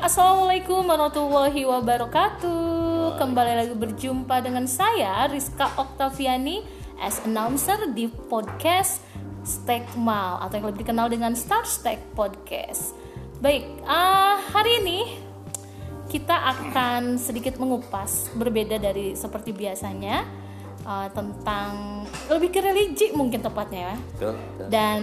Assalamualaikum warahmatullahi wabarakatuh. Kembali lagi berjumpa dengan saya Rizka Oktaviani as announcer di podcast Stegmal atau yang lebih dikenal dengan Star Steg Podcast. Baik, uh, hari ini kita akan sedikit mengupas berbeda dari seperti biasanya uh, tentang lebih ke religi mungkin tepatnya ya. Dan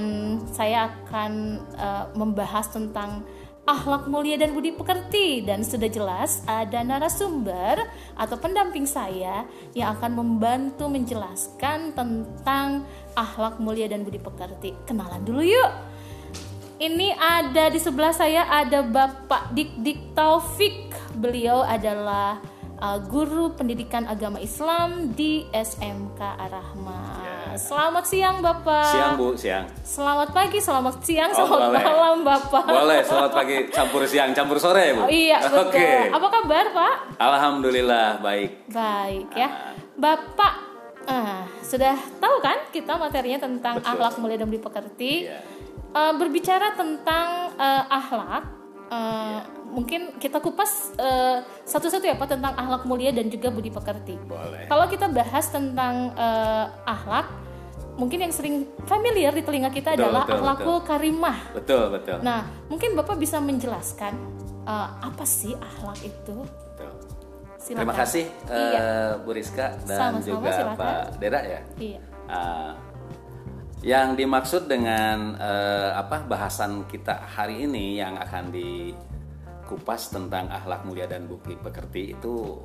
saya akan uh, membahas tentang akhlak mulia dan budi pekerti dan sudah jelas ada narasumber atau pendamping saya yang akan membantu menjelaskan tentang akhlak mulia dan budi pekerti. Kenalan dulu yuk. Ini ada di sebelah saya ada Bapak Dik Dik Taufik. Beliau adalah uh, guru pendidikan agama Islam di SMK Ar-Rahma. Selamat siang Bapak. Siang Bu, siang. Selamat pagi, selamat siang, Oh, selamat boleh. malam Bapak. Boleh, selamat pagi, campur siang, campur sore Oh, Bu. iya betul. Oke. Apa kabar Pak? Alhamdulillah baik. Baik ya. Bapak ah, sudah tahu kan kita materinya tentang Betul. akhlak mulia dan budi pekerti. Iya. Eh, berbicara tentang eh, akhlak, eh, Iya. mungkin kita kupas eh, satu-satu ya Pak tentang akhlak mulia dan juga budi pekerti. Boleh. Kalau kita bahas tentang eh, akhlak, mungkin yang sering familiar di telinga kita Betul, adalah betul, akhlakul karimah. Betul, betul. Nah, mungkin Bapak bisa menjelaskan eh, apa sih akhlak itu? Betul. Silakan. Terima kasih eh, Iya. Bu Rizka dan Sama-sama, juga silakan. Pak Dera ya. Iya. Ah, yang dimaksud dengan eh, apa bahasan kita hari ini yang akan dikupas tentang akhlak mulia dan bukti pekerti itu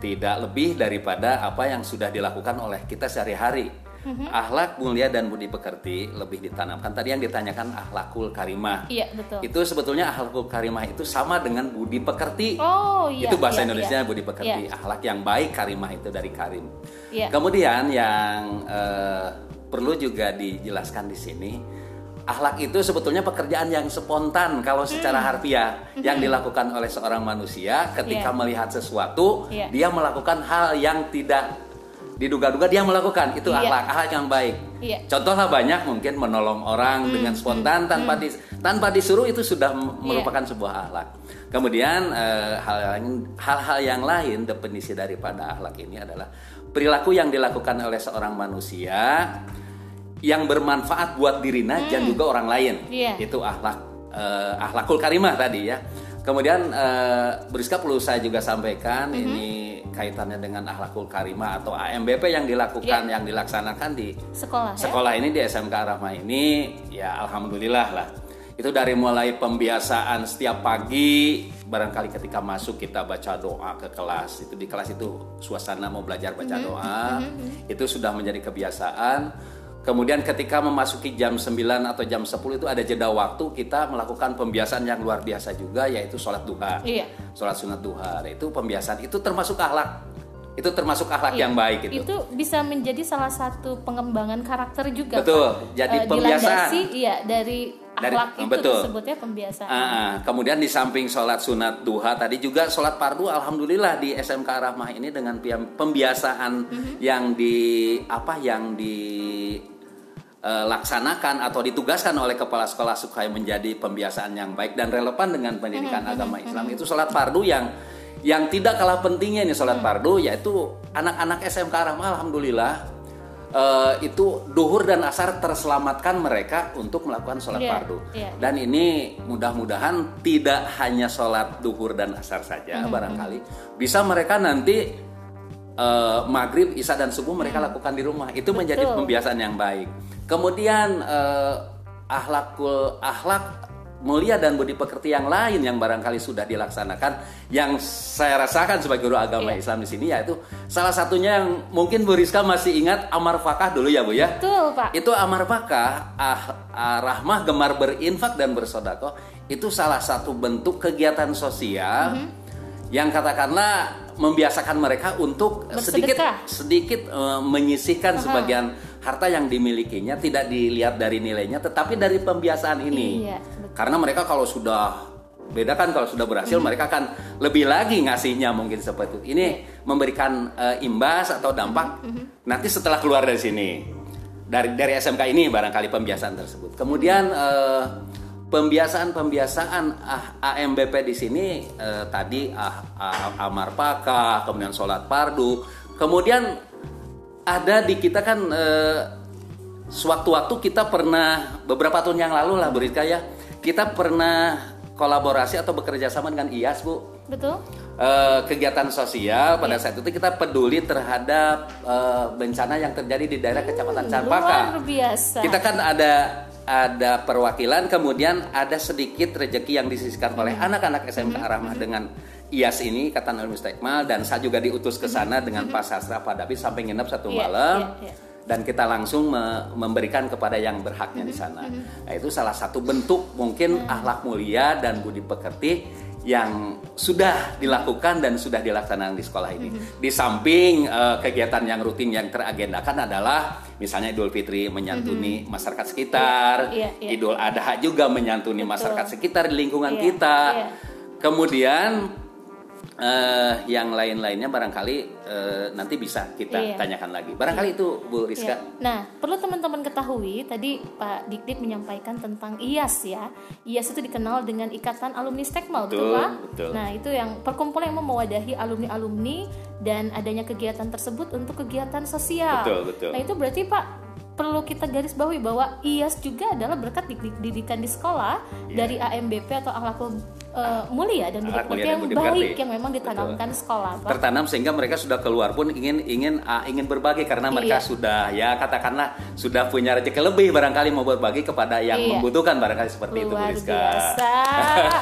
tidak lebih daripada apa yang sudah dilakukan oleh kita sehari-hari. Mhm. Akhlak mulia dan budi pekerti lebih ditanamkan. Tadi yang ditanyakan akhlakul karimah. Iya, betul. Itu sebetulnya akhlakul karimah itu sama dengan budi pekerti. Oh, iya. itu bahasa iya, Indonesia iya. budi pekerti. Iya. Akhlak yang baik karimah itu dari karim. Iya. Kemudian yang eh, perlu juga dijelaskan di sini, akhlak itu sebetulnya pekerjaan yang spontan kalau secara Hmm. harfiah yang dilakukan oleh seorang manusia ketika Iya. melihat sesuatu, Iya. dia melakukan hal yang tidak diduga-duga dia melakukan itu Iya. akhlak akhlak yang baik. Iya. Contohlah banyak mungkin menolong orang Hmm, dengan spontan tanpa dis- tanpa disuruh itu sudah Iya. merupakan sebuah akhlak. Kemudian eh, hal hal-hal yang lain definisi daripada akhlak ini adalah perilaku yang dilakukan oleh seorang manusia yang bermanfaat buat dirinya dan juga orang lain. Hmm. Iya. Itu akhlak eh, akhlakul karimah tadi ya. Kemudian eh, Briska perlu saya juga sampaikan Mm-hmm. ini kaitannya dengan akhlakul karimah atau AMBP yang dilakukan Iya. yang dilaksanakan di Sekolah, ya? sekolah ini di SMK Rahma ini ya alhamdulillah lah itu dari mulai pembiasaan setiap pagi barangkali ketika masuk kita baca doa ke kelas itu di kelas itu suasana mau belajar baca Mm-hmm. doa itu sudah menjadi kebiasaan kemudian ketika memasuki jam 9 atau jam 10 itu ada jeda waktu kita melakukan pembiasaan yang luar biasa juga yaitu sholat duha Iya. sholat sunat duha itu pembiasaan itu termasuk akhlak itu termasuk akhlak Iya. yang baik gitu. Itu bisa menjadi salah satu pengembangan karakter juga. Betul. Jadi Eh, pembiasaan. dilandasi, iya dari Dari- akhlak itu betul. disebutnya pembiasaan. Ah. kemudian di samping sholat sunat duha tadi juga sholat fardu alhamdulillah di SMK Rahmah ini dengan pembiasaan Mhm. yang di apa yang di eh, laksanakan atau ditugaskan oleh kepala sekolah supaya menjadi pembiasaan yang baik dan relevan dengan pendidikan Mhm, agama Islam itu sholat fardu yang yang tidak kalah pentingnya nih Mhm. sholat fardu yaitu anak-anak SMK Rahmah alhamdulillah eh, itu duhur dan asar terselamatkan mereka untuk melakukan sholat Iya, fardu iya. dan ini mudah-mudahan tidak hanya sholat duhur dan asar saja Hmm, barangkali bisa mereka nanti eh, maghrib, isya dan subuh mereka lakukan di rumah itu menjadi. Betul. pembiasaan yang baik. Kemudian eh, akhlakul akhlak mulia dan budi pekerti yang lain yang barangkali sudah dilaksanakan yang saya rasakan sebagai guru agama Iya. Islam di sini yaitu salah satunya yang mungkin Bu Rizka masih ingat amar fakah dulu ya Bu ya Betul, Pak. itu amar fakah ah, ah, rahmah gemar berinfak dan bersodakoh itu salah satu bentuk kegiatan sosial Mhm. yang katakanlah membiasakan mereka untuk sedikit Bersedekah. sedikit eh, menyisihkan sebagian harta yang dimilikinya tidak dilihat dari nilainya tetapi dari pembiasaan ini Iya. Karena mereka kalau sudah beda kan kalau sudah berhasil mereka akan lebih lagi ngasihnya mungkin seperti itu. Ini memberikan eh, imbas atau dampak nanti setelah keluar dari sini. Dari dari SMK ini barangkali pembiasaan tersebut. Kemudian eh, pembiasaan-pembiasaan ah, AMBP di sini eh, tadi ah, ah, amar pakah, kemudian sholat pardu, kemudian ada di kita kan eh, sewaktu-waktu kita pernah beberapa tahun yang lalu lah Bu Rizka ya, kita pernah kolaborasi atau bekerja sama dengan IAS Bu. Betul. Eh, kegiatan sosial pada saat itu kita peduli terhadap eh, bencana yang terjadi di daerah Kecamatan Campaka. Luar biasa. Kita kan ada ada perwakilan, kemudian ada sedikit rejeki yang disisihkan oleh anak-anak SMK Arahmah dengan IAS ini, Ikatan Alumni Stekmal, dan saya juga diutus ke sana dengan Pak Sastra Pak David sampai nginep satu Iya, malam. iya, iya. Dan kita langsung me- memberikan kepada yang berhaknya di sana. Nah, itu salah satu bentuk mungkin akhlak mulia dan budi pekerti yang sudah dilakukan dan sudah dilaksanakan di sekolah ini. Di samping eh, kegiatan yang rutin yang teragendakan adalah misalnya Idul Fitri menyantuni masyarakat sekitar, Iya, iya. Idul Adha juga menyantuni masyarakat sekitar di lingkungan Iya, kita. iya. Kemudian eh, yang lain-lainnya barangkali eh, nanti bisa kita Iya. tanyakan lagi. Barangkali itu Bu Rizka. Ya. Nah, perlu teman-teman ketahui tadi Pak Dikdik menyampaikan tentang IAS ya. IAS itu dikenal dengan Ikatan Alumni Stekmal, betul, Betul, Pak? betul. Nah, itu yang perkumpulan yang mewadahi alumni-alumni dan adanya kegiatan tersebut untuk kegiatan sosial. Betul, betul. Nah, itu berarti Pak perlu kita garis bawahi bahwa IAS juga adalah berkat dik- didikan di sekolah Iya. dari AMBP atau akhlakul eh, mulia dan budi pekerti yang baik yang memang ditanamkan di sekolah, Pak. Tertanam sehingga mereka sudah keluar pun ingin ingin ah, ingin berbagi karena mereka Iya. sudah ya katakanlah sudah punya rezeki lebih barangkali mau berbagi kepada yang Iya. membutuhkan barangkali seperti itu Bu Luar Rizka. biasa.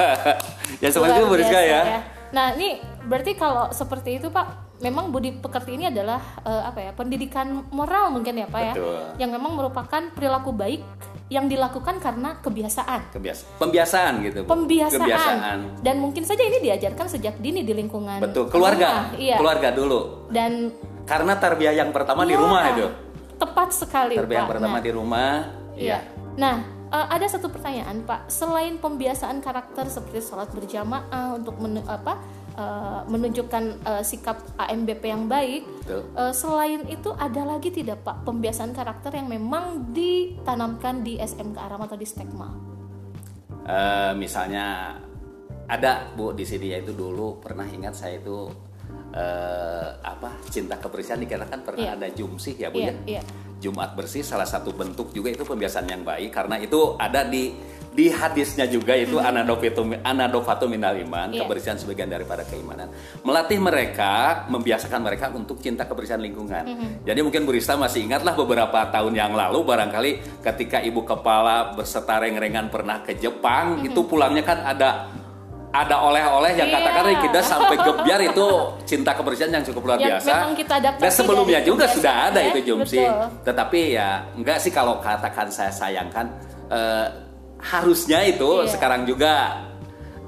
ya seperti itu Bu Rizka biasa ya. Nah, ini berarti kalau seperti itu Pak, memang budi pekerti ini adalah eh, apa ya? Pendidikan moral mungkin ya Pak Betul. ya. Yang memang merupakan perilaku baik yang dilakukan karena kebiasaan. Kebiasa pembiasaan gitu. Bu. Pembiasaan. Kebiasaan. Dan mungkin saja ini diajarkan sejak dini di lingkungan Betul, keluarga. rumah. Iya. Keluarga dulu. Dan Karena tarbiyah yang pertama di Iya, rumah itu. Tepat sekali Tarbiyah yang pertama Nah, di rumah. Iya. Nah, eh, ada satu pertanyaan, Pak. Selain pembiasaan karakter seperti sholat berjamaah untuk menu- apa eh, menunjukkan eh, sikap AMBP yang baik, Betul. eh, selain itu ada lagi tidak, Pak, pembiasaan karakter yang memang ditanamkan di SMK Aram atau di Stekma? Eh, misalnya ada bu di sini yaitu dulu pernah ingat saya itu eh, apa cinta kebersihan dikatakan pernah Iya. ada jumsih ya bu Iya, ya iya. Jumat bersih salah satu bentuk juga itu pembiasaan yang baik karena itu ada di di hadisnya juga itu anadofatu anadofatu minal iman. Iya. kebersihan sebagian daripada keimanan melatih mereka membiasakan mereka untuk cinta kebersihan lingkungan Mm-hmm. jadi mungkin Bu Rista masih ingatlah beberapa tahun yang lalu barangkali ketika ibu kepala beserta reng-rengan pernah ke Jepang itu pulangnya kan ada ada oleh-oleh yang. Iya. katakan kita sampai gebyar itu cinta kebersihan yang cukup luar Yang biasa memang kita dan sebelumnya juga sudah kebiasaan, ada ya. itu jumsi tetapi ya enggak sih kalau katakan saya sayangkan eh, harusnya itu Iya. sekarang juga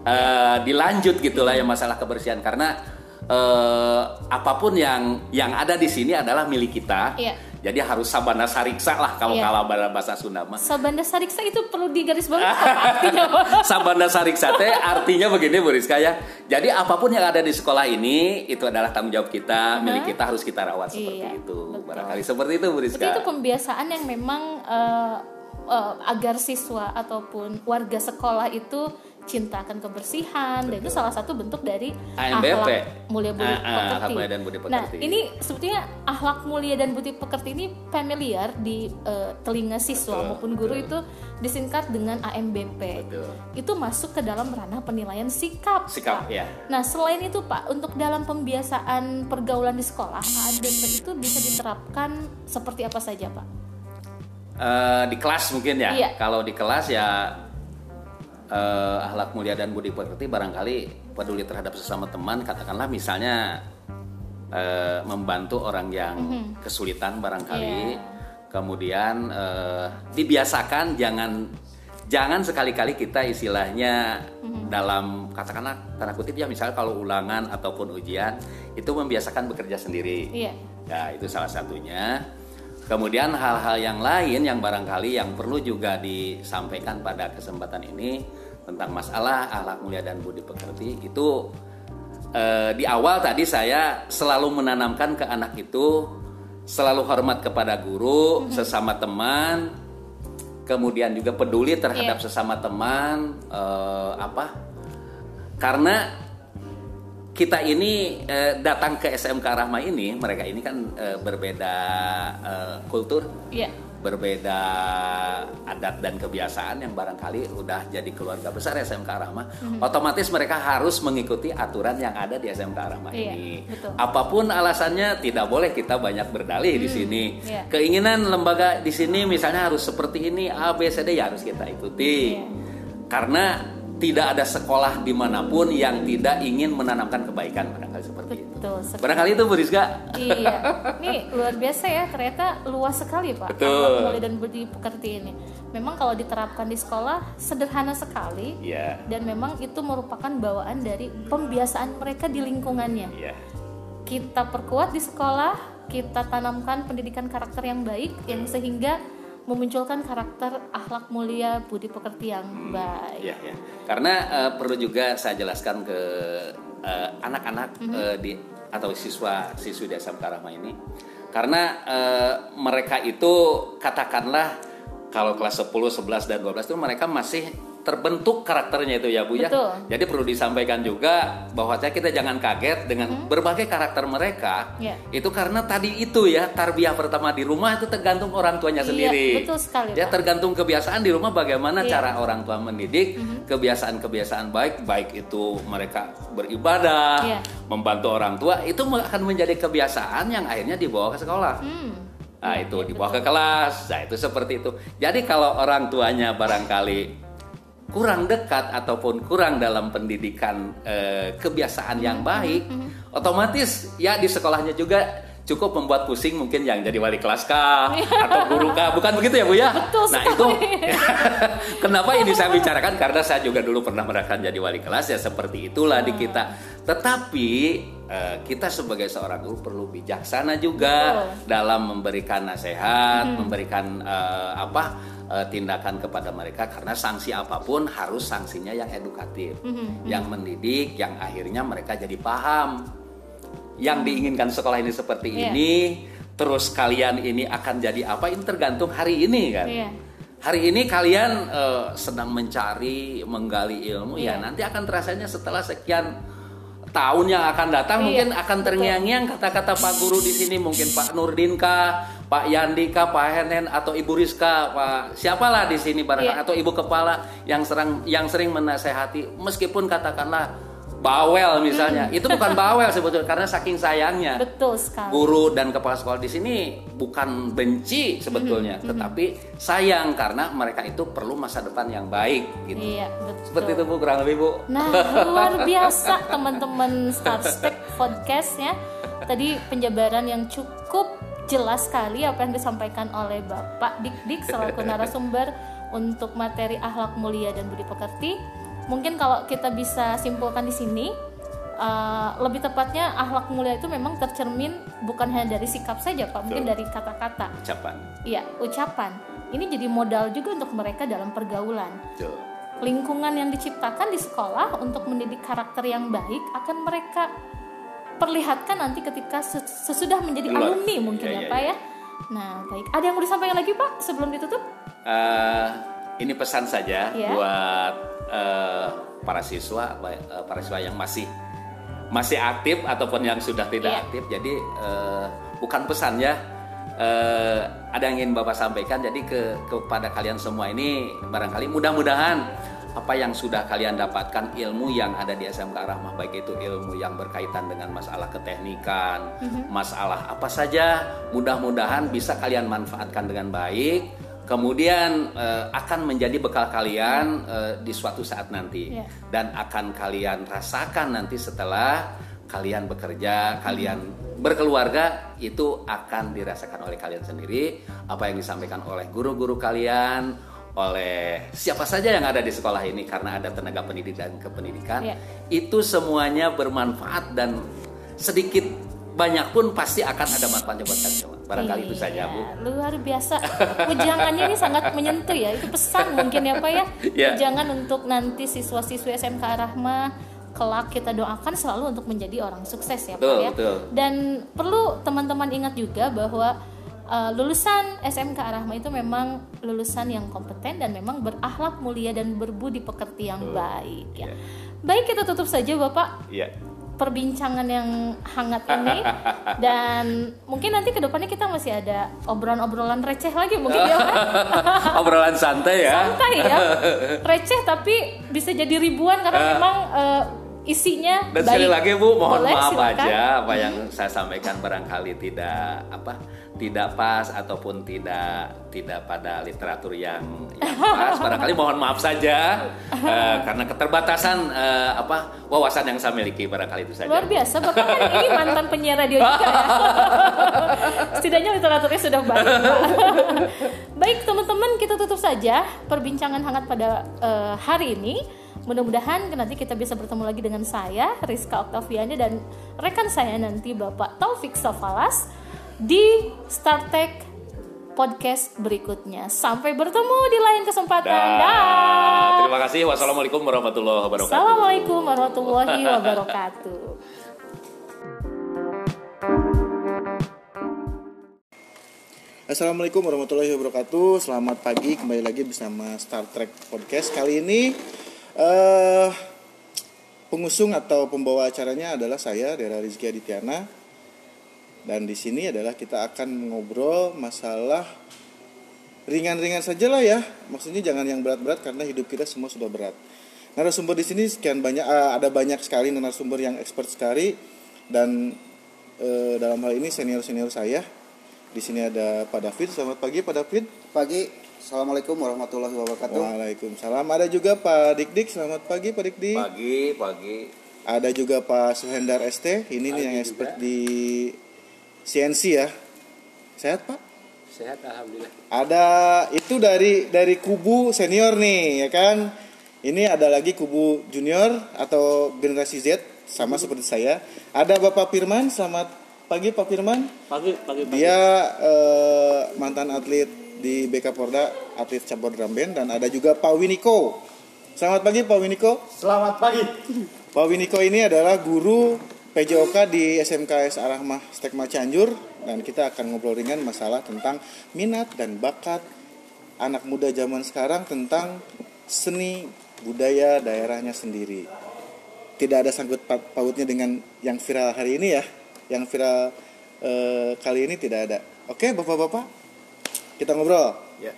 eh, dilanjut gitulah ya masalah kebersihan karena eh, apa pun yang yang ada di sini adalah milik kita Iya. Jadi harus sabana sariksa lah kalau Iya. kalau bahasa Sunda mah Sabanda Sariksa itu perlu artinya, Pak? Sabanda sariksa teh artinya begini Bu Rizka ya. Jadi apa pun yang ada di sekolah ini itu adalah tanggung jawab kita, milik kita harus kita rawat seperti Iya, itu. betul. Barangkali seperti itu Bu Rizka. itu pembiasaan yang memang eh, eh, agar siswa ataupun warga sekolah itu cinta akan kebersihan dan itu salah satu bentuk dari AMBP. mulia budi Ah, ah, pekerti. dan budi Nah, pekerti. ini sebetulnya akhlak mulia dan budi pekerti ini familiar di eh, telinga siswa Betul, maupun guru itu disingkat dengan AMBP. Betul. Itu masuk ke dalam ranah penilaian sikap. Sikap, Pak. ya. Nah, selain itu Pak, untuk dalam pembiasaan pergaulan di sekolah, AMBP itu bisa diterapkan seperti apa saja, Pak? Eh, di kelas mungkin ya. Iya. Kalau di kelas ya eh, akhlak mulia dan budi pekerti barangkali peduli terhadap sesama teman. Katakanlah misalnya eh, membantu orang yang kesulitan barangkali. Iya. Kemudian eh, dibiasakan jangan jangan sekali-kali kita istilahnya Mhm. dalam katakanlah tanda kutip ya misalnya kalau ulangan ataupun ujian itu membiasakan bekerja sendiri. Iya. Ya, itu salah satunya. Kemudian hal-hal yang lain yang barangkali yang perlu juga disampaikan pada kesempatan ini tentang masalah akhlak mulia dan budi pekerti itu eh, di awal tadi saya selalu menanamkan ke anak itu selalu hormat kepada guru, sesama teman. kemudian juga peduli terhadap Iya. sesama teman, eh, apa? Karena kita ini eh, datang ke SMK Rahma ini, mereka ini kan eh, berbeda eh, kultur, Iya. Berbeda adat dan kebiasaan yang barangkali udah jadi keluarga besar SMK Rahma, Mhm. otomatis mereka harus mengikuti aturan yang ada di SMK Rahma Iya, ini. betul. Apa pun alasannya tidak boleh kita banyak berdalih di sini. iya. Keinginan lembaga di sini misalnya harus seperti ini A B C D ya harus kita ikuti. Iya. Karena tidak ada sekolah di mana pun yang tidak ingin menanamkan kebaikan barangkali seperti itu. Betul sekali. Barangkali itu Bu Rizka. iya, ini luar biasa ya. Ternyata luas sekali pak. Betul. Mulia dan budi pekerti ini. Memang kalau diterapkan di sekolah sederhana sekali. Iya. Dan memang itu merupakan bawaan dari pembiasaan mereka di lingkungannya. Iya. Kita perkuat di sekolah, kita tanamkan pendidikan karakter yang baik, yang sehingga memunculkan karakter akhlak mulia budi pekerti yang baik. Iya, ya. Karena eh, perlu juga saya jelaskan ke eh, anak-anak Mhm. eh, di atau siswa siswi di SMK Rahma ini. Karena eh, mereka itu katakanlah kalau kelas 10, 11 dan 12 itu mereka masih terbentuk karakternya itu ya Bu ya. Betul. Jadi perlu disampaikan juga bahwa kita jangan kaget dengan berbagai karakter mereka. Iya. Itu karena tadi itu ya tarbiyah pertama di rumah itu tergantung orang tuanya Iya, sendiri. betul sekali, Ya Pak. tergantung kebiasaan di rumah bagaimana Iya. Mhm. cara orang tua mendidik kebiasaan-kebiasaan baik baik itu mereka beribadah Iya. membantu orang tua itu akan menjadi kebiasaan yang akhirnya dibawa ke sekolah Hmm. nah itu dibawa ke kelas nah itu seperti itu jadi kalau orang tuanya barangkali kurang dekat ataupun kurang dalam pendidikan eh, kebiasaan yang baik otomatis ya di sekolahnya juga cukup membuat pusing mungkin yang jadi wali kelas kah atau guru kah. Bukan begitu ya bu ya? Betul nah itu kenapa ini saya bicarakan? Karena saya juga dulu pernah merasakan jadi wali kelas ya seperti itulah di kita. Tetapi eh, kita sebagai seorang guru perlu bijaksana juga Betul. dalam memberikan nasihat Hmm. memberikan eh, apa eh, tindakan kepada mereka. Karena sanksi apa pun harus sanksinya yang edukatif Hmm, yang mendidik yang akhirnya mereka jadi paham yang diinginkan sekolah ini seperti Iya. ini terus kalian ini akan jadi apa ini tergantung hari ini kan Iya. hari ini kalian eh, sedang mencari menggali ilmu ya Iya. nanti akan terasanya setelah sekian tahun yang akan datang Iya, mungkin akan terngiang-ngiang kata-kata Pak Guru di sini mungkin Pak Nurdin kah Pak Yandi kah Pak Henen atau Ibu Rizka Pak siapalah di sini barangkali Iya. atau Ibu Kepala yang sering yang sering menasehati meskipun katakanlah bawel misalnya itu bukan bawel sebetulnya karena saking sayangnya Betul sekali. guru dan kepala sekolah di sini bukan benci sebetulnya, Mhm, tetapi sayang karena mereka itu perlu masa depan yang baik gitu. Iya, betul. Seperti itu Bu kurang lebih Bu. Nah, luar biasa teman-teman Starstack Podcast ya. Tadi penjabaran yang cukup jelas sekali apa yang disampaikan oleh Bapak Dik Dik selaku narasumber untuk materi akhlak mulia dan budi pekerti. Mungkin kalau kita bisa simpulkan di sini, uh, lebih tepatnya akhlak mulia itu memang tercermin bukan hanya dari sikap saja, Pak, mungkin Betul. dari kata-kata. Ucapan. Iya, ucapan. Ini jadi modal juga untuk mereka dalam pergaulan Betul. lingkungan yang diciptakan di sekolah untuk mendidik karakter yang baik akan mereka perlihatkan nanti ketika ses- sesudah menjadi Keluar. alumni mungkin Ya, ya, ya, Pak ya. ya. Nah, baik. Ada yang mau disampaikan lagi Pak sebelum ditutup? Eh, ini pesan saja Ya. buat eh, para siswa, eh, para siswa yang masih masih aktif ataupun yang sudah tidak Iya. aktif. Jadi eh, bukan pesan ya. Eh, ada yang ingin Bapak sampaikan. Jadi ke kepada kalian semua ini barangkali mudah-mudahan apa yang sudah kalian dapatkan ilmu yang ada di SMK Rahmah baik itu ilmu yang berkaitan dengan masalah keteknikan, masalah apa saja, mudah-mudahan bisa kalian manfaatkan dengan baik kemudian eh, akan menjadi bekal kalian eh, di suatu saat nanti Iya. dan akan kalian rasakan nanti setelah kalian bekerja, kalian berkeluarga itu akan dirasakan oleh kalian sendiri apa yang disampaikan oleh guru-guru kalian, oleh siapa saja yang ada di sekolah ini karena ada tenaga pendidik dan kependidikan Iya. itu semuanya bermanfaat dan sedikit banyak pun pasti akan ada manfaatnya buat kalian semua. Barangkali itu saja, Bu. Iya, Luar biasa. Ujangannya ini sangat menyentuh ya. Itu pesan mungkin ya Pak ya. Ya. Ujangan untuk nanti siswa-siswi SMK Rahma kelak kita doakan selalu untuk menjadi orang sukses ya Pak Betul, ya. betul. Dan perlu teman-teman ingat juga bahwa uh, lulusan SMK Arahma itu memang lulusan yang kompeten dan memang berakhlak mulia dan berbudi pekerti yang baik ya. Iya. Baik kita tutup saja Bapak Iya. Perbincangan yang hangat ini dan mungkin nanti ke depannya kita masih ada obrolan-obrolan receh lagi mungkin ya? Obrolan santai ya. santai ya receh tapi bisa jadi ribuan karena memang uh, isinya Dan baik. sekali lagi Bu, mohon Boleh, maaf silakan. aja apa yang saya sampaikan barangkali tidak apa tidak pas ataupun tidak tidak pada literatur yang, yang pas. Barangkali mohon maaf saja eh, karena keterbatasan eh, apa wawasan yang saya miliki barangkali itu saja. Luar biasa, Bapak kan ini mantan penyiar radio juga ya. Setidaknya literaturnya sudah baik. Baik teman-teman, kita tutup saja perbincangan hangat pada eh, hari ini. Mudah-mudahan nanti kita bisa bertemu lagi dengan saya, Rizka Oktaviani dan rekan saya nanti Bapak Taufik Sofalas di StarTech podcast berikutnya. Sampai bertemu di lain kesempatan. Dah. Dah. Terima kasih. Wassalamualaikum warahmatullahi wabarakatuh. Assalamualaikum warahmatullahi wabarakatuh. Assalamualaikum warahmatullahi wabarakatuh. Selamat pagi kembali lagi bersama Star Trek Podcast. Kali ini eh pengusung atau pembawa acaranya adalah saya Dera Rizky Adityana. Dan di sini adalah kita akan ngobrol masalah ringan-ringan saja lah ya. Maksudnya jangan yang berat-berat karena hidup kita semua sudah berat. Narasumber di sini sekian banyak eh, ada banyak sekali narasumber yang expert sekali dan eh, dalam hal ini senior-senior saya. Di sini ada Pak David. Selamat pagi Pak David. Pagi, Assalamualaikum warahmatullahi wabarakatuh. Waalaikumsalam. Ada juga Pak Dik Dik. Selamat pagi Pak Dik Dik. Pagi, pagi. Ada juga Pak Suhendar ST. Ini nih yang expert di CNC ya. Sehat Pak? Sehat alhamdulillah. Ada itu dari dari kubu senior nih ya kan. Ini ada lagi kubu junior atau generasi Z sama seperti saya. Ada Bapak Firman. Selamat pagi Pak Firman. Pagi, pagi, Dia eh, mantan atlet di BK Porda, atlet cabur drum band dan ada juga Pak Winiko. Selamat pagi Pak Winiko. Selamat pagi. Pak Winiko ini adalah guru PJOK di SMKS Arahmah Stekma Cianjur dan kita akan ngobrol ringan masalah tentang minat dan bakat anak muda zaman sekarang tentang seni budaya daerahnya sendiri. Tidak ada sangkut pa- pautnya dengan yang viral hari ini ya. Yang viral eh, kali ini tidak ada. Oke, Bapak-bapak. Kita ngobrol. Ya.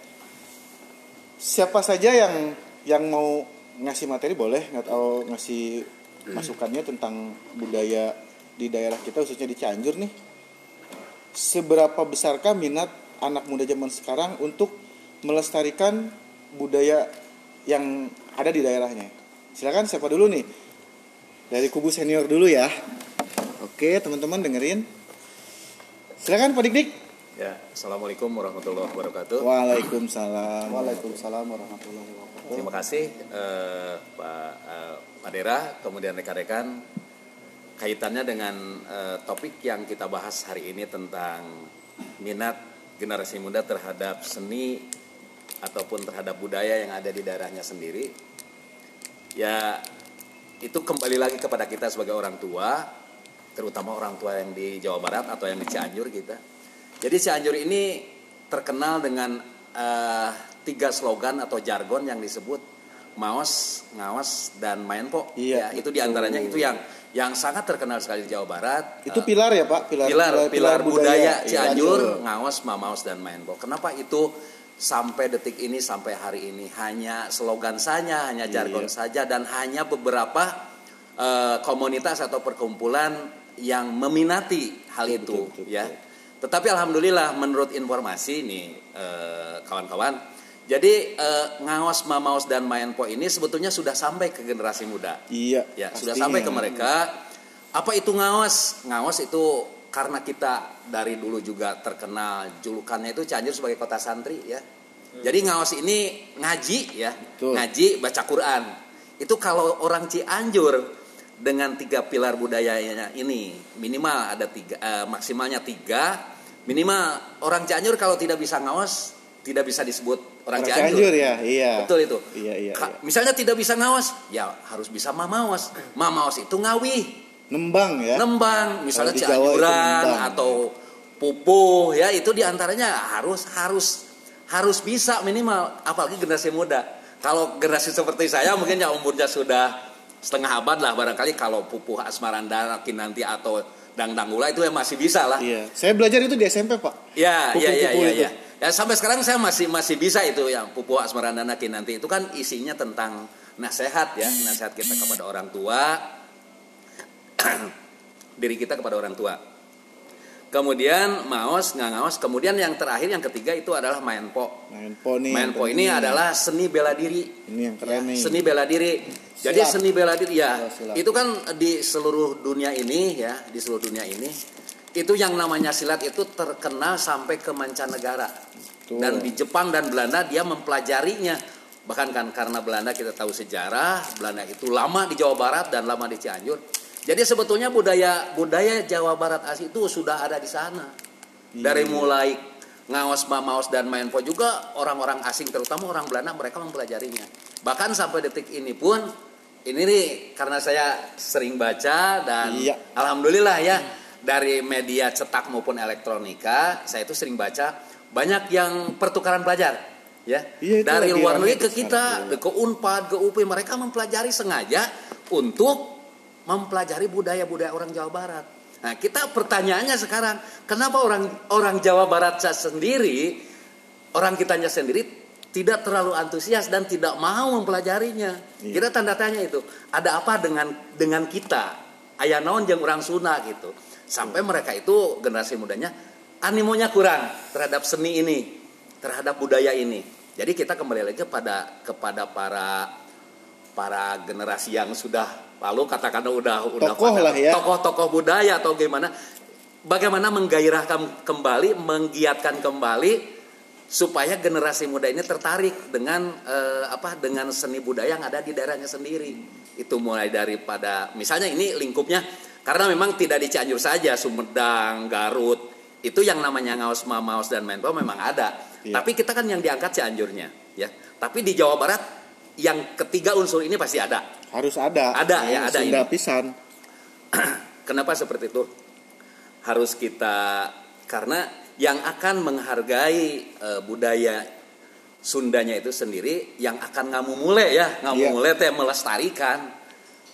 Siapa saja yang yang mau ngasih materi boleh atau ngasih masukannya tentang budaya di daerah kita khususnya di Cianjur nih. Seberapa besarkah minat anak muda zaman sekarang untuk melestarikan budaya yang ada di daerahnya? Silakan siapa dulu nih? Dari kubu senior dulu ya. Oke, teman-teman dengerin. Silakan Pak Dik Dik. Ya, Assalamualaikum warahmatullahi wabarakatuh. Waalaikumsalam. Waalaikumsalam warahmatullahi wabarakatuh. Terima kasih eh, Pak eh, Pak Dera, kemudian rekan-rekan kaitannya dengan eh, topik yang kita bahas hari ini tentang minat generasi muda terhadap seni ataupun terhadap budaya yang ada di daerahnya sendiri. Ya, itu kembali lagi kepada kita sebagai orang tua, terutama orang tua yang di Jawa Barat atau yang di Cianjur kita. Jadi Cianjur ini terkenal dengan eh, tiga slogan atau jargon yang disebut maos, ngawas, dan main po. Iya, Ya, itu di antaranya itu yang yang sangat terkenal sekali di Jawa Barat. Itu pilar ya Pak, pilar pilar, pilar, budaya, Iya, Cianjur, betul. ngawas, mamaos, dan main po. Kenapa itu sampai detik ini sampai hari ini hanya slogan saja, hanya jargon Iya. saja, dan hanya beberapa eh, komunitas atau perkumpulan yang meminati hal Betul, itu, betul, betul, ya. betul. Tetapi alhamdulillah menurut informasi nih eh, kawan-kawan, jadi eh, ngawas, mamaos, dan main po ini sebetulnya sudah sampai ke generasi muda Iya. ya sudah pastinya. sampai ke mereka apa itu ngawas ngawas itu karena kita dari dulu juga terkenal julukannya itu Cianjur sebagai kota santri ya jadi ngawas ini ngaji ya Betul. ngaji baca Quran itu kalau orang Cianjur dengan tiga pilar budayanya ini minimal ada tiga eh, maksimalnya tiga minimal orang Cianjur kalau tidak bisa ngawas tidak bisa disebut orang, Orang Cianjur. Cianjur ya, iya. Betul itu. Iya, iya, Ka- iya. Misalnya tidak bisa ngawas, ya harus bisa mamawas. Mamawas itu ngawih, Nembang ya. nembang, misalnya Cianjuran atau pupuh ya itu di antaranya harus harus harus bisa minimal apalagi generasi muda. Kalau generasi seperti saya mungkin yang umurnya sudah setengah abad lah barangkali kalau pupuh asmarandana kinanti atau dangdang gula itu ya masih bisa lah. Iya. Saya belajar itu di SMP, Pak. Ya, ya, ya, Pupu-pupu ya, ya. Ya sampai sekarang saya masih masih bisa itu yang pupu asmarandana kinanti itu kan isinya tentang nasihat ya, nasihat kita kepada orang tua, diri kita kepada orang tua. Kemudian maos, nggak ngaos. Kemudian yang terakhir yang ketiga itu adalah main po. Main po nih. Main po ini adalah seni bela diri. Ini yang keren nih. Seni bela diri. Jadi Silat. seni bela diri ya, silat. itu kan di seluruh dunia ini ya, di seluruh dunia ini itu yang namanya silat itu terkenal sampai ke mancanegara. Betul. Dan di Jepang dan Belanda dia mempelajarinya. Bahkan kan karena Belanda kita tahu sejarah, Belanda itu lama di Jawa Barat dan lama di Cianjur. Jadi sebetulnya budaya budaya Jawa Barat asli itu sudah ada di sana. Dari mulai ngawas mamaos dan main po juga orang-orang asing terutama orang Belanda mereka mempelajarinya. Bahkan sampai detik ini pun ini nih karena saya sering baca dan Iya. alhamdulillah ya dari media cetak maupun elektronika saya itu sering baca banyak yang pertukaran pelajar ya Iya, dari luar negeri ke kita ke Unpad ke UP mereka mempelajari sengaja untuk mempelajari budaya-budaya orang Jawa Barat. Nah, kita pertanyaannya sekarang, kenapa orang orang Jawa Barat sendiri, orang kitanya sendiri tidak terlalu antusias dan tidak mau mempelajarinya? Iya. Kita tanda tanya itu. Ada apa dengan dengan kita? Ayah naon jeung orang Sunda gitu. Sampai mereka itu generasi mudanya animonya kurang terhadap seni ini, terhadap budaya ini. Jadi kita kembali lagi kepada kepada para para generasi yang sudah lalu katakan udah udah Tokoh pada- lah ya. tokoh-tokoh budaya atau gimana bagaimana menggairahkan kembali menggiatkan kembali supaya generasi muda ini tertarik dengan eh, apa dengan seni budaya yang ada di daerahnya sendiri itu mulai daripada misalnya ini lingkupnya karena memang tidak di Cianjur saja Sumedang Garut itu yang namanya ngaos mamaos dan main memang ada Iya. tapi kita kan yang diangkat Cianjurnya ya tapi di Jawa Barat yang ketiga unsur ini pasti ada Harus ada. Ada, ya, ada Sunda ini. pisan. Kenapa seperti itu? Harus kita karena yang akan menghargai eh, budaya Sundanya itu sendiri yang akan ngamumule ya, ngamumule teh melestarikan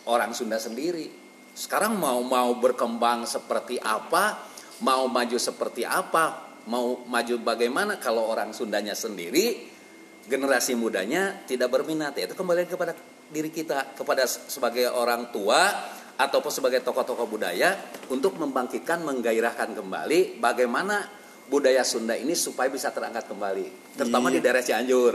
orang Sunda sendiri. Sekarang mau mau berkembang seperti apa, mau maju seperti apa, mau maju bagaimana kalau orang Sundanya sendiri generasi mudanya tidak berminat ya itu kembali kepada diri kita kepada sebagai orang tua ataupun sebagai tokoh-tokoh budaya untuk membangkitkan menggairahkan kembali bagaimana budaya Sunda ini supaya bisa terangkat kembali terutama Iya. di daerah Cianjur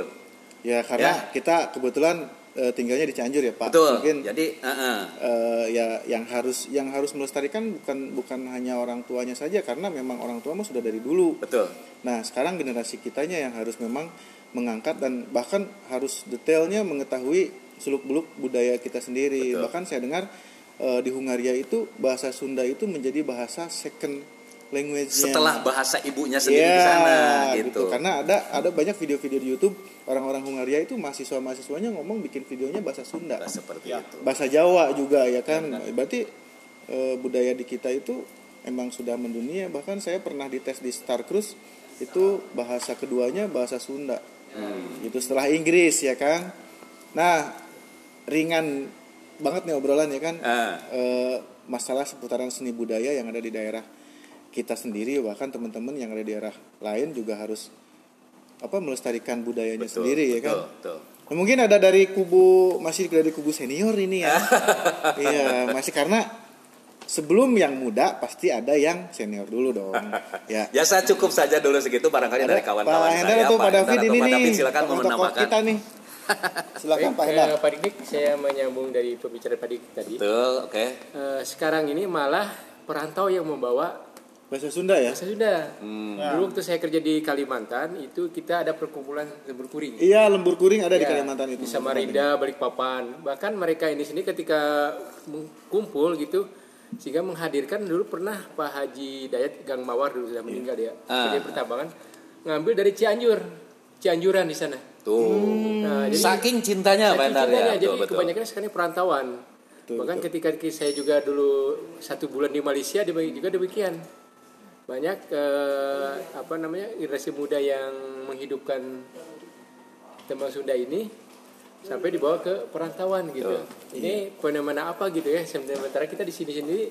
Ya karena Ya. kita kebetulan eh, tinggalnya di Cianjur ya Pak. betul Mungkin jadi eh-eh. eh, ya yang harus yang harus melestarikan bukan bukan hanya orang tuanya saja karena memang orang tua mah sudah dari dulu. betul Nah sekarang generasi kitanya yang harus memang mengangkat dan bahkan harus detailnya mengetahui seluk beluk budaya kita sendiri. Betul. Bahkan saya dengar eh, di Hungaria itu bahasa Sunda itu menjadi bahasa second language setelah bahasa ibunya sendiri Iya, di sana gitu, Karena ada ada banyak video-video di YouTube orang-orang Hungaria itu mahasiswa-mahasiswanya ngomong bikin videonya bahasa Sunda, Nah, seperti Ya. itu bahasa Jawa juga ya kan. Berarti eh, budaya di kita itu emang sudah mendunia. Bahkan saya pernah dites di Star Cruise itu bahasa keduanya bahasa Sunda. Hmm. Itu setelah Inggris ya kan. Nah, ringan banget nih obrolan ya kan. Ah. Eh, masalah seputaran seni budaya yang ada di daerah kita sendiri bahkan teman-teman yang ada di daerah lain juga harus apa melestarikan budayanya betul sendiri ya kan. betul, betul. Nah, mungkin ada dari kubu masih dari kubu senior ini ya. iya, masih karena sebelum yang muda pasti ada yang senior dulu dong. Ya. Ya saya cukup saja dulu segitu barangkali dari kawan-kawan saya. atau Pak David ini Pak nih. David, silakan menambahkan. kita nih. Silakan Pak Hendra. eh, Pak Dik, saya menyambung dari pembicaraan Pak Dik tadi. Betul, oke. Eh, sekarang ini malah perantau yang membawa Bahasa Sunda ya? bahasa Sunda. Hmm. Dulu waktu saya kerja di Kalimantan, itu kita ada perkumpulan lembur kuring. Iya, lembur kuring ada di Ya, Kalimantan itu. Di Samarinda, Balikpapan. Bahkan mereka ini sini ketika kumpul gitu, sehingga menghadirkan dulu pernah Pak Haji Dayat Gang Mawar dulu sudah meninggal dia. Ah. Jadi pertambangan ngambil dari Cianjur, Cianjuran di sana. Tuh. Nah, jadi Saking cintanya Pak Saking Hendra ya. cintanya, Betul, jadi betul. kebanyakan sekarang perantauan. Betul, Bahkan ketika saya juga dulu satu bulan di Malaysia juga demikian. banyak eh, apa namanya generasi muda yang menghidupkan tembang Sunda ini sampai dibawa ke perantauan gitu. Ini fenomena apa gitu ya? Sementara kita di sini sendiri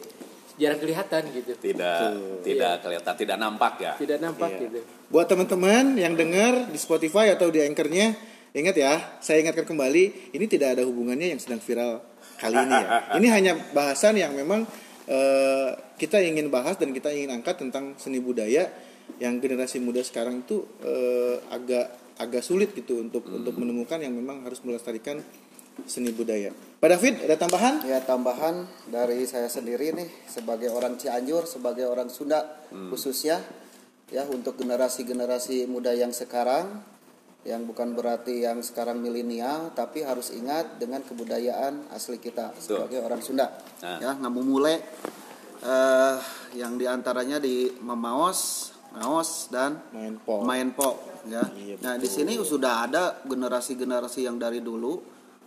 jarang kelihatan gitu. Tidak tidak kelihatan, tidak nampak ya. Tidak nampak gitu. Buat teman-teman yang dengar di Spotify atau di Anchor-nya, ingat ya, saya ingatkan kembali, ini tidak ada hubungannya yang sedang viral kali ini ya. Ini hanya bahasan yang memang eh, kita ingin bahas dan kita ingin angkat tentang seni budaya yang generasi muda sekarang itu eh, agak agak sulit gitu untuk untuk menemukan yang memang harus melestarikan seni budaya. Pak David, ada tambahan? Ya tambahan dari saya sendiri nih sebagai orang Cianjur, sebagai orang Sunda khususnya ya untuk generasi-generasi muda yang sekarang yang bukan berarti yang sekarang milenial tapi harus ingat dengan kebudayaan asli kita sebagai orang Sunda. Nah. Ya ngamumule eh yang di antaranya di Mamaos, Ngaos dan Main pop. main pop ya. Iya, nah di sini sudah ada generasi-generasi yang dari dulu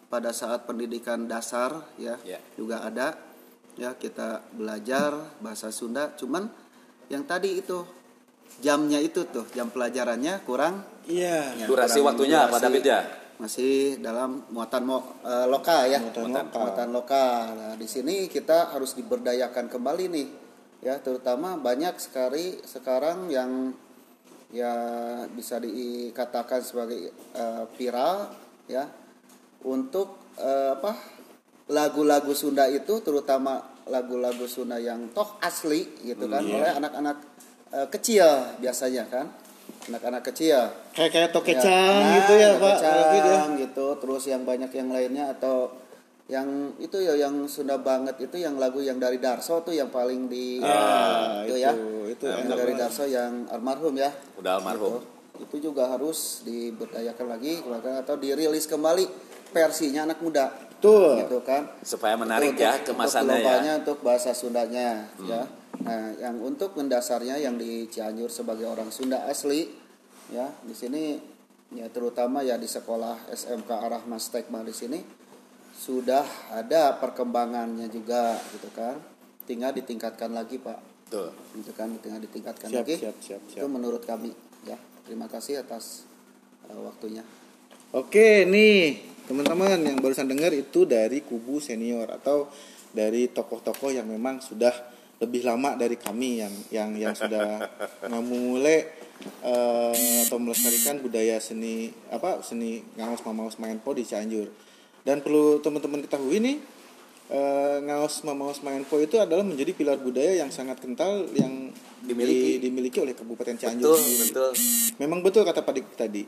pada saat pendidikan dasar ya Ya. juga ada ya kita belajar bahasa Sunda cuman yang tadi itu jamnya itu tuh jam pelajarannya kurang Iya. ya, Durasi kurang waktunya apa durasi. David ya? masih dalam muatan mo, eh, lokal ya Muatan lokal. muatan lokal nah di sini kita harus diberdayakan kembali nih ya terutama banyak sekali sekarang yang ya bisa dikatakan sebagai eh, viral ya untuk eh, apa lagu-lagu Sunda itu terutama lagu-lagu Sunda yang toh asli gitu kan oleh anak-anak eh, kecil biasanya kan anak-anak kecil Kayak kayak tokecang nah, gitu ya, Pak. David ya. gitu terus yang banyak yang lainnya atau yang itu ya yang Sunda banget itu yang lagu yang dari Darso tuh yang paling di Ah, itu, itu- ya itu yang dari banget. Darso yang almarhum ya Udah almarhum. Gitu. itu juga harus diberdayakan lagi atau dirilis kembali versinya anak muda Betul. gitu kan Supaya menarik Untuk- ya untuk kemasannya ya. gelombangnya, untuk bahasa Sundanya ya nah yang untuk mendasarnya yang di Cianjur sebagai orang Sunda asli ya di sini ya terutama ya di sekolah SMK Arah Mas Tekma di sini sudah ada perkembangannya juga gitu kan tinggal ditingkatkan lagi Pak Tuh. gitu kan tinggal ditingkatkan Siap, lagi siap, siap, siap. itu menurut kami ya terima kasih atas uh, waktunya Oke, nih teman-teman yang barusan dengar itu dari kubu senior atau dari tokoh-tokoh yang memang sudah lebih lama dari kami yang yang yang sudah memulai eh, atau melestarikan budaya seni apa seni ngaos mamaos main po di Cianjur. Dan perlu teman-teman ketahui nih eh, ngaos mamaos main po itu adalah menjadi pilar budaya yang sangat kental yang Dimiliki. di- dimiliki oleh Kabupaten Cianjur. Betul, betul. Memang betul kata Pak Dik tadi.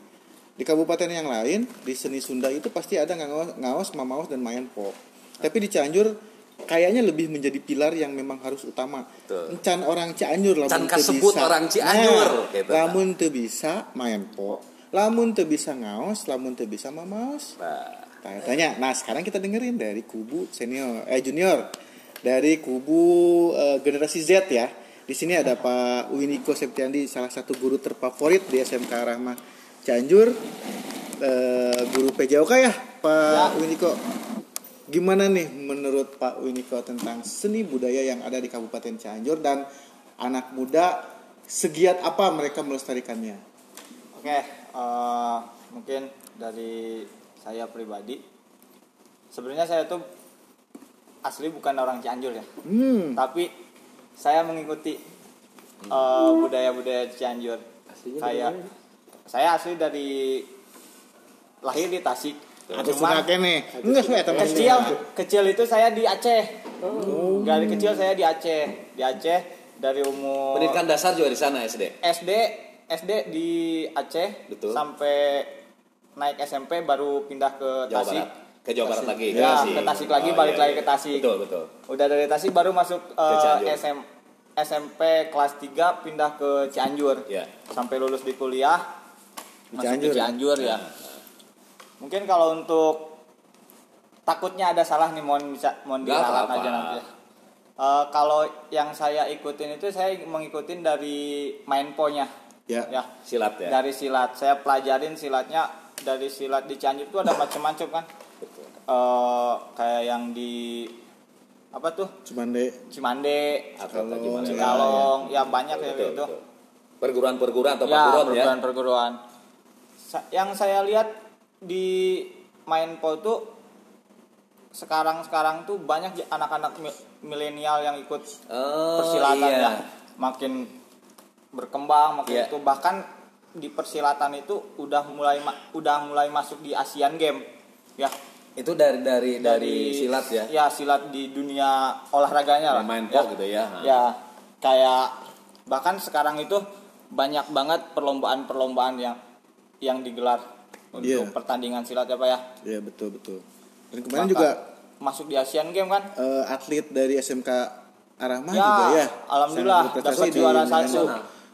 Di kabupaten yang lain, di seni Sunda itu pasti ada ngaos, ngaos mamaos, dan main pop. Tapi di Cianjur kayaknya lebih menjadi pilar yang memang harus utama. Betul. Encan orang Cianjur Can lamun teu kasebut bisa. orang Cianjur, Nah, gitu, lamun teu bisa main pop. Lamun teu bisa ngaos, lamun teu bisa mamaos. Nah, Tanya-tanya. Nah, sekarang kita dengerin dari kubu senior eh junior. Dari kubu eh, generasi Z ya. Di sini ada Pak Winiko Septiandi, salah satu guru terfavorit di SMK Rahmah Cianjur. Eh, guru PJOK ya, Pak Winiko. Gimana nih menurut Pak Winiko tentang seni budaya yang ada di Kabupaten Cianjur dan anak muda segiat apa mereka melestarikannya? Oke, eh, mungkin dari saya pribadi, sebenarnya saya tuh asli bukan orang Cianjur ya, Hmm, tapi saya mengikuti eh, budaya-budaya Cianjur. Saya saya asli dari lahir di Tasik. ada Cuman suka nih. Enggak suka teman kecil kecil itu saya di Aceh. Dari kecil saya di Aceh, di Aceh dari umur pendidikan dasar juga di sana SD. SD SD di Aceh Betul. sampai naik SMP baru pindah ke Jawa Tasik. Barat. Ke Jawa Barat lagi. Ya, Tasik. ke Tasik lagi Oh, balik iya, lagi iya. ke Tasik. Betul, betul. Udah dari Tasik baru masuk Cianjur. SM, SMP kelas 3 pindah ke Cianjur. Ya. Sampai lulus di kuliah Di masuk Cianjur ke ya? Cianjur ya. Mungkin kalau untuk takutnya ada salah nih mohon bisa mohon diralat aja nanti. Eh, kalau yang saya ikutin itu saya mengikutin dari main ponya. Ya. Ya. Silat ya. Dari silat. Saya pelajarin silatnya dari silat di Cianjur itu ada macam-macam kan. Betul. Eh, kayak yang di apa tuh Cimande Cimande Atlet Cikalong. gimana ya? Cikalong ya banyak ya Betul, itu betul. Perguruan-perguruan atau ya perguruan ya. perguruan perguruan Sa- yang saya lihat di Mindpo itu sekarang sekarang tuh banyak anak-anak mi- milenial yang ikut Oh, persilatan iya. ya makin berkembang makin Iya. itu bahkan di persilatan itu udah mulai udah mulai masuk di Asian Game ya Itu dari dari dari, silat ya. ya silat di dunia olahraganya lah Main ya. gitu ya. ya kayak bahkan sekarang itu banyak banget perlombaan-perlombaan yang yang digelar untuk Iya. pertandingan silat ya pak ya ya betul betul dan kemarin Bahkan juga masuk di Asian Game kan eh, atlet dari SMK Arahmah Ya, juga ya alhamdulillah, dapat juara satu.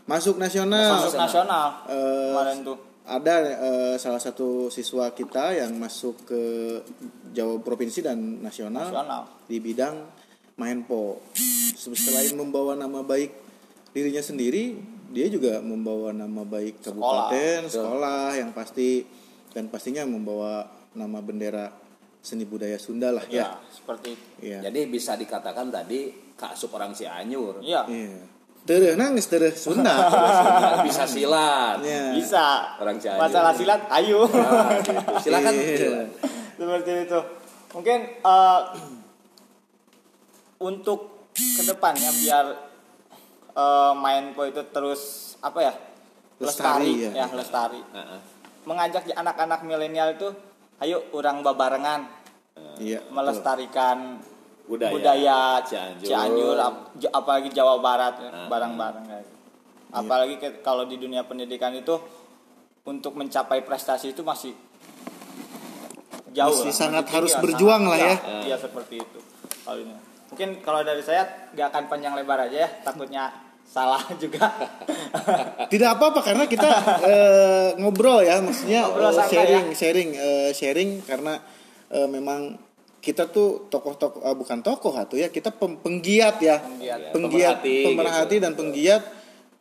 Masuk nasional masuk nasional Eh, kemarin tuh ada eh, salah satu siswa kita yang masuk ke Jawa provinsi dan nasional, Nasional. di bidang maenpo. Selain membawa nama baik dirinya sendiri, dia juga membawa nama baik kabupaten, sekolah, yang pasti dan pastinya membawa nama bendera seni budaya Sunda lah ya, ya. seperti Iya. Jadi bisa dikatakan tadi kaasup orang Cianjur. iya Iya. Terus nangis terus Sunda. bisa silat. Iya. bisa Orang Cianjur. masalah silat ayo Nah, gitu. Silakan. Iya. seperti itu mungkin eh, untuk ke depannya biar eh, Mindpo itu terus apa ya Lestari, lestari, ya. ya. lestari Heeh. mengajak anak-anak milenial itu ayo orang babarengan Iya. betul. Budaya. budaya, Cianjur. Cianjur, ap- apalagi Jawa Barat ya, Ah. bareng-bareng kayak gitu. Iya. Apalagi ke- kalau di dunia pendidikan itu untuk mencapai prestasi itu masih jauh Masih lah, sangat tinggi harus berjuang sangat- lah ya. Iya, Iya seperti itu. Kalau ini. Mungkin kalau dari saya nggak akan panjang lebar aja ya, takutnya salah juga. Tidak apa-apa karena kita eh, ngobrol ya, maksudnya Ngobrol eh, sharing, ya. sharing, eh, sharing karena eh, memang kita tuh tokoh-tokoh eh, bukan tokoh atau ya kita pem- penggiat ya, Penggiat. penggiat, Pemerhati gitu. dan penggiat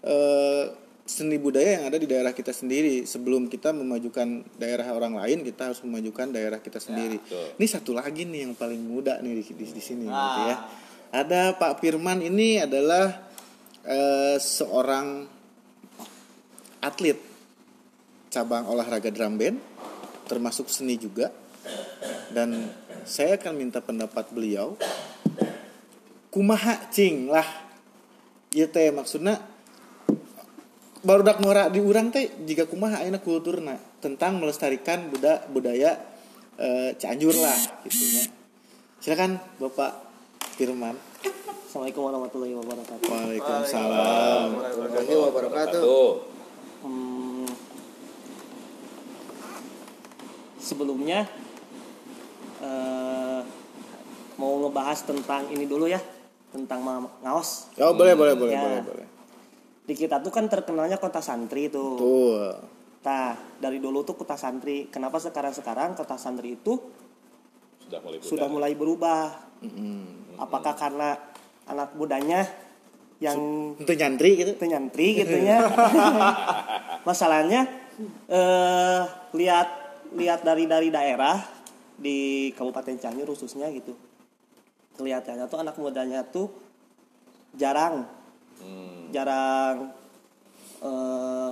eh, seni budaya yang ada di daerah kita sendiri. Sebelum kita memajukan daerah orang lain, kita harus memajukan daerah kita sendiri. betul. ini satu lagi nih yang paling muda nih di, di, di sini Nah. gitu ya. Ada Pak Firman ini adalah eh, seorang atlet cabang olahraga drum band termasuk seni juga dan saya akan minta pendapat beliau kumaha cing lah ya teh maksudnya baru dak ngora di urang teh jika kumaha ayeuna kulturna tentang melestarikan buda, budaya eh, Cianjur lah gitu ya. Silakan Bapak Firman. Assalamualaikum warahmatullahi wabarakatuh. Waalaikumsalam. warahmatullahi wabarakatuh Tuh. Hmm, sebelumnya eh, mau ngebahas tentang ini dulu ya, tentang ngaos. Oh boleh boleh boleh Ya. boleh boleh. Di kita tuh kan terkenalnya kota santri tuh. Tuh. Nah, dari dulu tuh kota santri. Kenapa sekarang-sekarang kota santri itu Sudah mulai sudah mulai berubah? Mm-mm. Apakah karena anak mudanya yang Untuk nyantri gitu. itu nyantri gitu ya masalahnya eh lihat lihat dari dari daerah di Kabupaten Cianjur khususnya gitu. Kelihatannya tuh anak mudanya tuh jarang. Jarang eh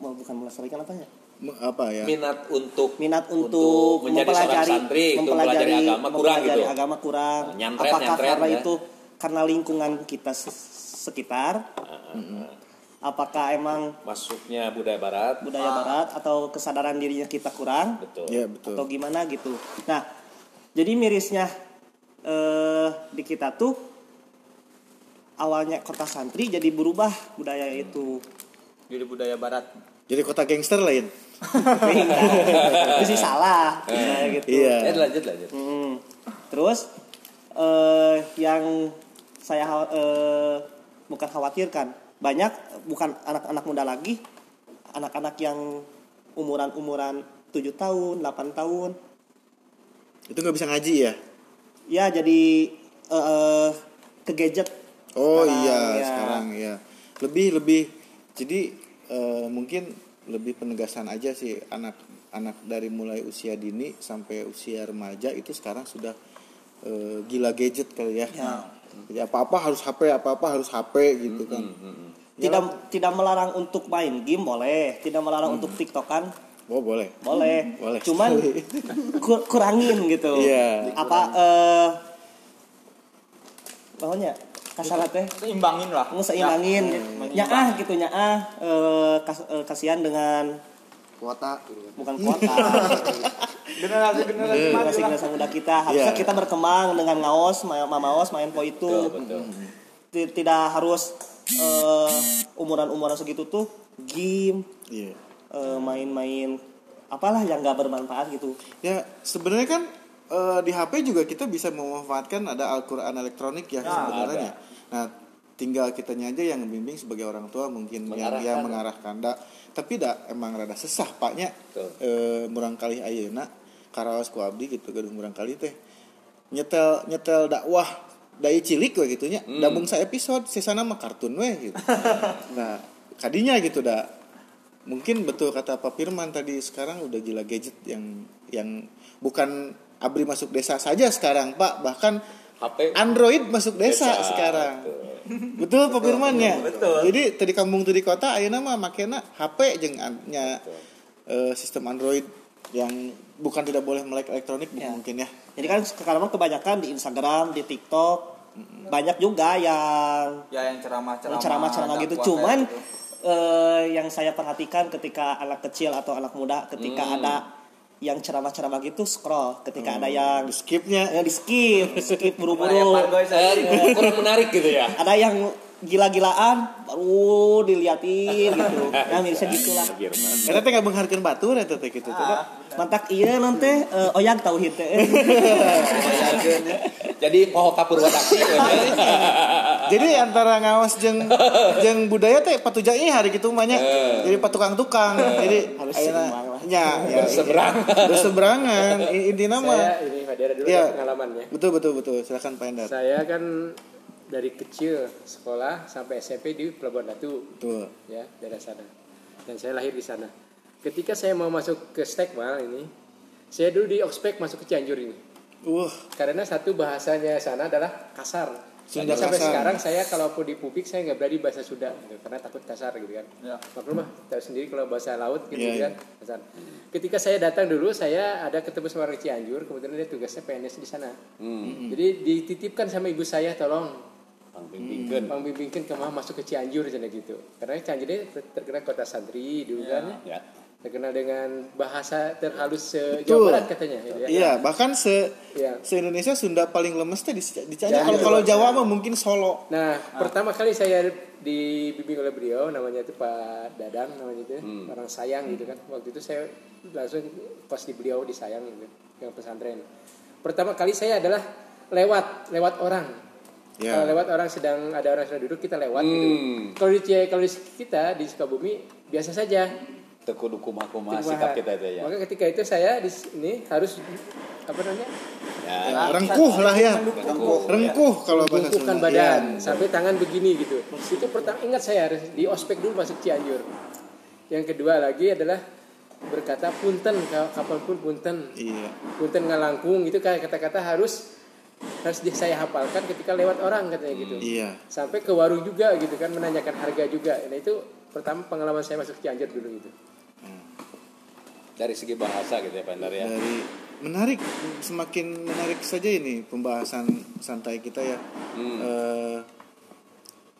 mau bukan melestarikan apa ya? Apa ya? minat untuk minat untuk, menjadi seorang mempelajari santri untuk mempelajari agama kurang mempelajari gitu. agama kurang. Nyantret, apakah nyantret, karena ya. itu karena lingkungan kita se- sekitar apakah emang Masuknya budaya barat. budaya barat atau kesadaran dirinya kita kurang Betul. Ya betul. atau gimana gitu. Nah, jadi mirisnya eh di kita tuh awalnya kota santri jadi berubah budaya itu. Jadi budaya barat. Jadi kota gangster lain. Enggak. itu sih salah kayak gitu. Iya. Eh, lanjut lanjut. Hmm. Terus eh yang saya eh, bukan khawatirkan banyak bukan anak-anak muda lagi anak-anak yang umuran-umuran 7 tahun, 8 tahun Itu nggak bisa ngaji ya? ya jadi eh, eh, ke gadget Oh Sekarang, iya ya. sekarang ya. Lebih lebih jadi eh, mungkin lebih penegasan aja sih anak anak dari mulai usia dini sampai usia remaja itu sekarang sudah eh, gila gadget kali ya. Ya. Jadi apa-apa harus HP, apa-apa harus HP gitu kan. Tidak tidak melarang untuk main game boleh, tidak melarang untuk tiktokan. Oh boleh. boleh. Boleh. Cuman kur- kurangin gitu. Iya. Apa eh pokoknya kasar teh seimbangin lah. Ngeseimbangin Ya, nyaah gitu. Nyaah eh, kas- eh, kasihan dengan kuota. Bukan kuota. Generasi generasi generasi muda kita. Harusnya Iya. kita berkembang dengan ngaos mamaos main po itu. Ti- tidak harus umuran umuran segitu tuh game Iya. eh, main-main apalah yang nggak bermanfaat gitu Ya sebenarnya kan eh, di HP juga kita bisa memanfaatkan ada Al-Quran elektronik ya sebenarnya. Nah tinggal kitanya aja yang membimbing sebagai orang tua mungkin Mengarahkan. yang mengarahkan. Da, tapi dak emang rada sesah paknya eh, murang kali ayeuna karaos ku abdi gitu gedung murang kali teh nyetel nyetel dakwah dai cilik we gitu nya Hmm. dabung sa episode sisana mah kartun we gitu. nah kadinya gitu dak. Mungkin betul kata Pak Firman tadi sekarang udah gila gadget yang yang bukan abri masuk desa saja sekarang Pak. Bahkan HP Android masuk desa, Desa, sekarang. Betul, Pak Firman ya? Jadi tadi kampung tadi kota ayeuna mah makena HP jeung an- nya eh, sistem Android yang bukan tidak boleh melek elektronik Ya. mungkin ya jadi kan sekarang kebanyakan di Instagram di TikTok banyak juga yang ya yang ceramah ceramah ceramah-ceramah gitu. cuman eh, yang saya perhatikan ketika anak kecil atau anak muda ketika Hmm. ada yang ceramah-ceramah gitu scroll. Ketika ada yang di skipnya. Yang di skip skip buru-buru. Kurang menarik gitu ya. Ada yang gila-gilaan baru diliatin gitu. Nah misalnya gitulah. Karena teh nggak menghargai batu eta teh gitu tuh mantak iya nanti eh, oyang tauhid teh. Jadi poho kapur wadaksi jadi antara ngawas jeng jeng budaya teh patujai hari gitu banyak jadi patukang-tukang. Jadi Harus nya ya. Berseberangan. berseberangan intinya mah saya ini Pak dulu Iya. ada pengalamannya. Betul betul betul. Silakan Pak Endar. Saya kan dari kecil sekolah sampai SMP di Pelabuhan Batu betul. Ya daerah sana. Dan saya lahir di sana. Ketika saya mau masuk ke Stekmal ini saya dulu di Oxpek masuk ke Cianjur ini. Wah. Karena satu bahasanya sana adalah kasar. Sunda sampai kasar. sekarang saya kalaupun di publik saya nggak berani bahasa Sunda gitu, karena takut kasar gitu kan. Ya. maklum mah tahu sendiri kalau bahasa laut gitu Iya, kan kasar. Ketika saya datang dulu saya ada ketemu sama orang Cianjur kemudian dia tugasnya PNS di sana. Hmm. jadi dititipkan sama ibu saya tolong Bang bimbingkeun. Bang bimbingkan ke mah masuk ke Cianjur sana gitu. Karena Cianjur ini ter- terkenal kota santri dulu kan. Ya. Terkenal dengan bahasa terhalus se. Jawa Barat katanya gitu ya. iya bahkan se Iya. se Indonesia Sunda paling lemes teh di, di Cianjur. Kalau kalau Jawa mah mungkin Solo Nah, pertama kali saya dibimbing oleh beliau namanya itu Pak Dadang namanya itu orang sayang gitu kan. Waktu itu saya langsung pas di beliau di sayang gitu yang pesantren. Pertama kali saya adalah lewat lewat orang. Ya. Kalau lewat orang sedang ada orang sedang duduk kita lewat Hmm. gitu. Kalau di Cie- kalau di kita di Sukabumi biasa saja. Tekudu kumaha-kumaha Kumaha. sikap kita itu ya. Maka ketika itu saya di sini harus apa namanya? Ya. rengkuh lah ya rengkuh kalau bahasa Sunda badan Iya. sampai tangan begini gitu. Itu pertama ingat saya harus di ospek dulu masuk Cianjur. Yang kedua lagi adalah berkata punten ka- kapan pun punten iya punten ngalangkung itu kayak kata-kata harus harus saya hafalkan ketika lewat orang katanya gitu. Iya. Sampai ke warung juga gitu kan menanyakan harga juga. Nah itu pertama pengalaman saya masuk Cianjur dulu gitu Dari segi bahasa gitu ya Pak ya. dari menarik semakin menarik saja ini pembahasan santai kita ya. Hmm. Eh,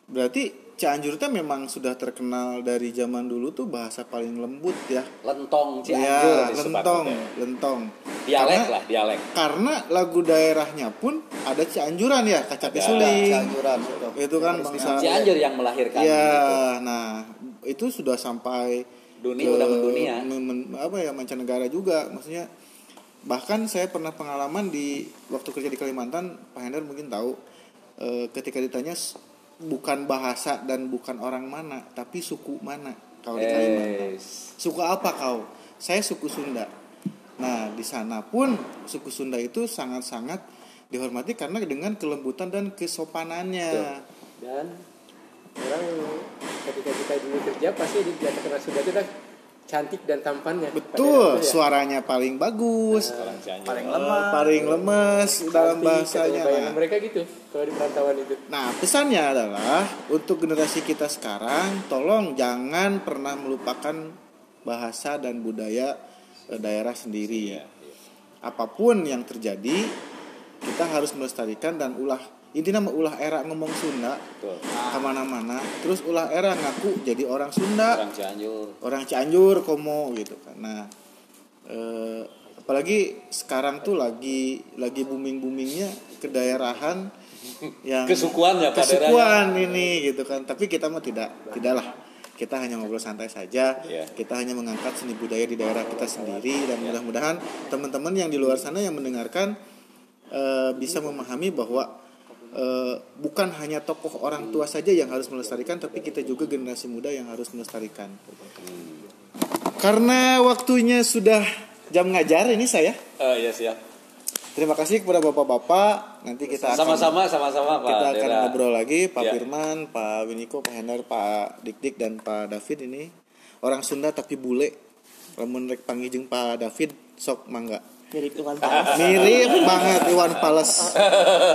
berarti Cianjur teh memang sudah terkenal dari zaman dulu tuh bahasa paling lembut ya. Lentong Cianjur ya lentong lentong Dialek Karena- lah, dialek. karena lagu daerahnya pun ada Cianjuran ya kaca Ada. pisuling Cianjuran betul. itu kan bangsa Cianjur yang melahirkan ya gitu. nah itu sudah sampai Dunia, udah mendunia. men- men- apa ya mancanegara juga maksudnya bahkan saya pernah pengalaman di waktu kerja di Kalimantan Pak Hendar mungkin tahu eh, ketika ditanya bukan bahasa dan bukan orang mana tapi suku mana kalau di Kalimantan suku apa kau saya suku Sunda nah di sana pun suku Sunda itu sangat-sangat dihormati karena dengan kelembutan dan kesopanannya dan orang ketika kita dulu kerja pasti di terkenal Sunda itu dah cantik dan tampannya. Betul, itu ya. suaranya paling bagus, paling eh, lemah paling lemes dalam Cantik, bahasanya. katanya bayangan mereka gitu kalau di perantauan itu. Nah, pesannya adalah untuk generasi kita sekarang, tolong jangan pernah melupakan bahasa dan budaya daerah sendiri. Apa pun yang terjadi, kita harus melestarikan dan ulah intinya ulah era ngomong Sunda ke mana-mana. Terus ulah era ngaku jadi orang Sunda, Orang Cianjur. orang Cianjur, Komo gitu kan. Nah, eh, apalagi sekarang tuh lagi lagi booming boomingnya kedaerahan yang Kesukuan ya, kesukuan ini gitu kan tapi kita mah tidak tidaklah kita hanya ngobrol santai saja. Iya. kita hanya mengangkat seni budaya di daerah kita sendiri dan mudah-mudahan teman-teman yang di luar sana yang mendengarkan eh, bisa memahami bahwa eh, bukan hanya tokoh orang tua saja yang harus melestarikan tapi kita juga generasi muda yang harus melestarikan. Karena waktunya sudah jam ngajar ini saya Oh iya siap. Terima kasih kepada bapak-bapak nanti kita akan Sama-sama, sama-sama Pak. kita akan Dera. ngobrol lagi Pak Ya. Firman, Pak Winiko, Pak Hendar, Pak Dik-Dik dan Pak David ini orang Sunda tapi bule. Lamun rek panggil Pak David sok mangga. mirip Iwan Fals Mirip banget Iwan Fals.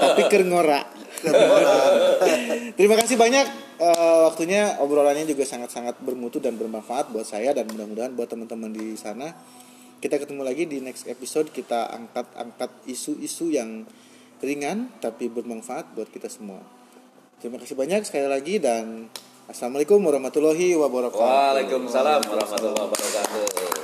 tapi keur ngora. Terima kasih banyak eh, waktunya obrolannya juga sangat-sangat bermutu dan bermanfaat buat saya dan mudah-mudahan buat teman-teman di sana. Kita ketemu lagi di next episode kita angkat-angkat isu-isu yang ringan tapi bermanfaat buat kita semua. Terima kasih banyak sekali lagi dan Assalamualaikum warahmatullahi wabarakatuh. Waalaikumsalam warahmatullahi wabarakatuh.